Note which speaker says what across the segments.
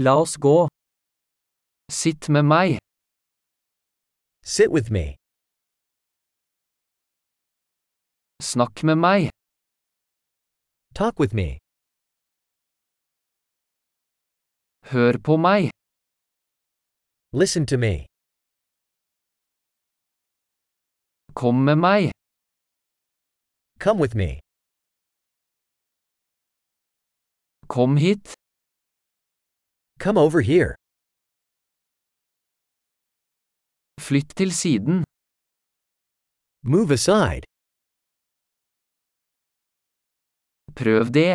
Speaker 1: La oss gå. Sitt med meg.
Speaker 2: Sit with me.
Speaker 1: Snakk med meg.
Speaker 2: Talk with me.
Speaker 1: Hør på meg.
Speaker 2: Listen to me.
Speaker 1: Kom med meg.
Speaker 2: Come with me.
Speaker 1: Kom hit.
Speaker 2: Come over here.
Speaker 1: Flytt til siden.
Speaker 2: Move aside.
Speaker 1: Prøv det.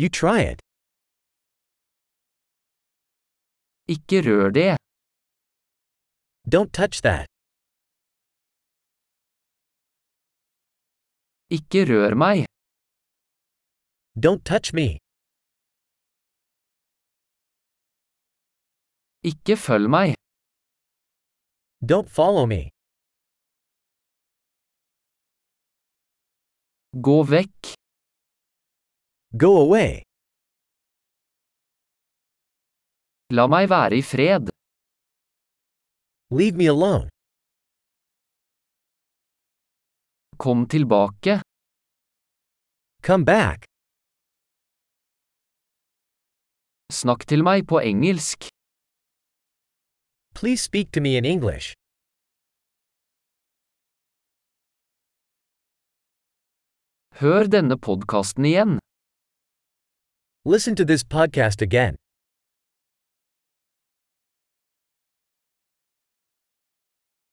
Speaker 2: You try it.
Speaker 1: Ikke rør det.
Speaker 2: Don't touch that.
Speaker 1: Ikke rør meg.
Speaker 2: Don't touch me.
Speaker 1: Ikke følg meg.
Speaker 2: Don't follow me.
Speaker 1: Gå vekk.
Speaker 2: Go away.
Speaker 1: La meg være i fred.
Speaker 2: Leave me alone.
Speaker 1: Kom tilbake.
Speaker 2: Come back.
Speaker 1: Snakk til meg på engelsk.
Speaker 2: Please speak to me in English.
Speaker 1: Hør denne podkasten igjen.
Speaker 2: Listen to this podcast again.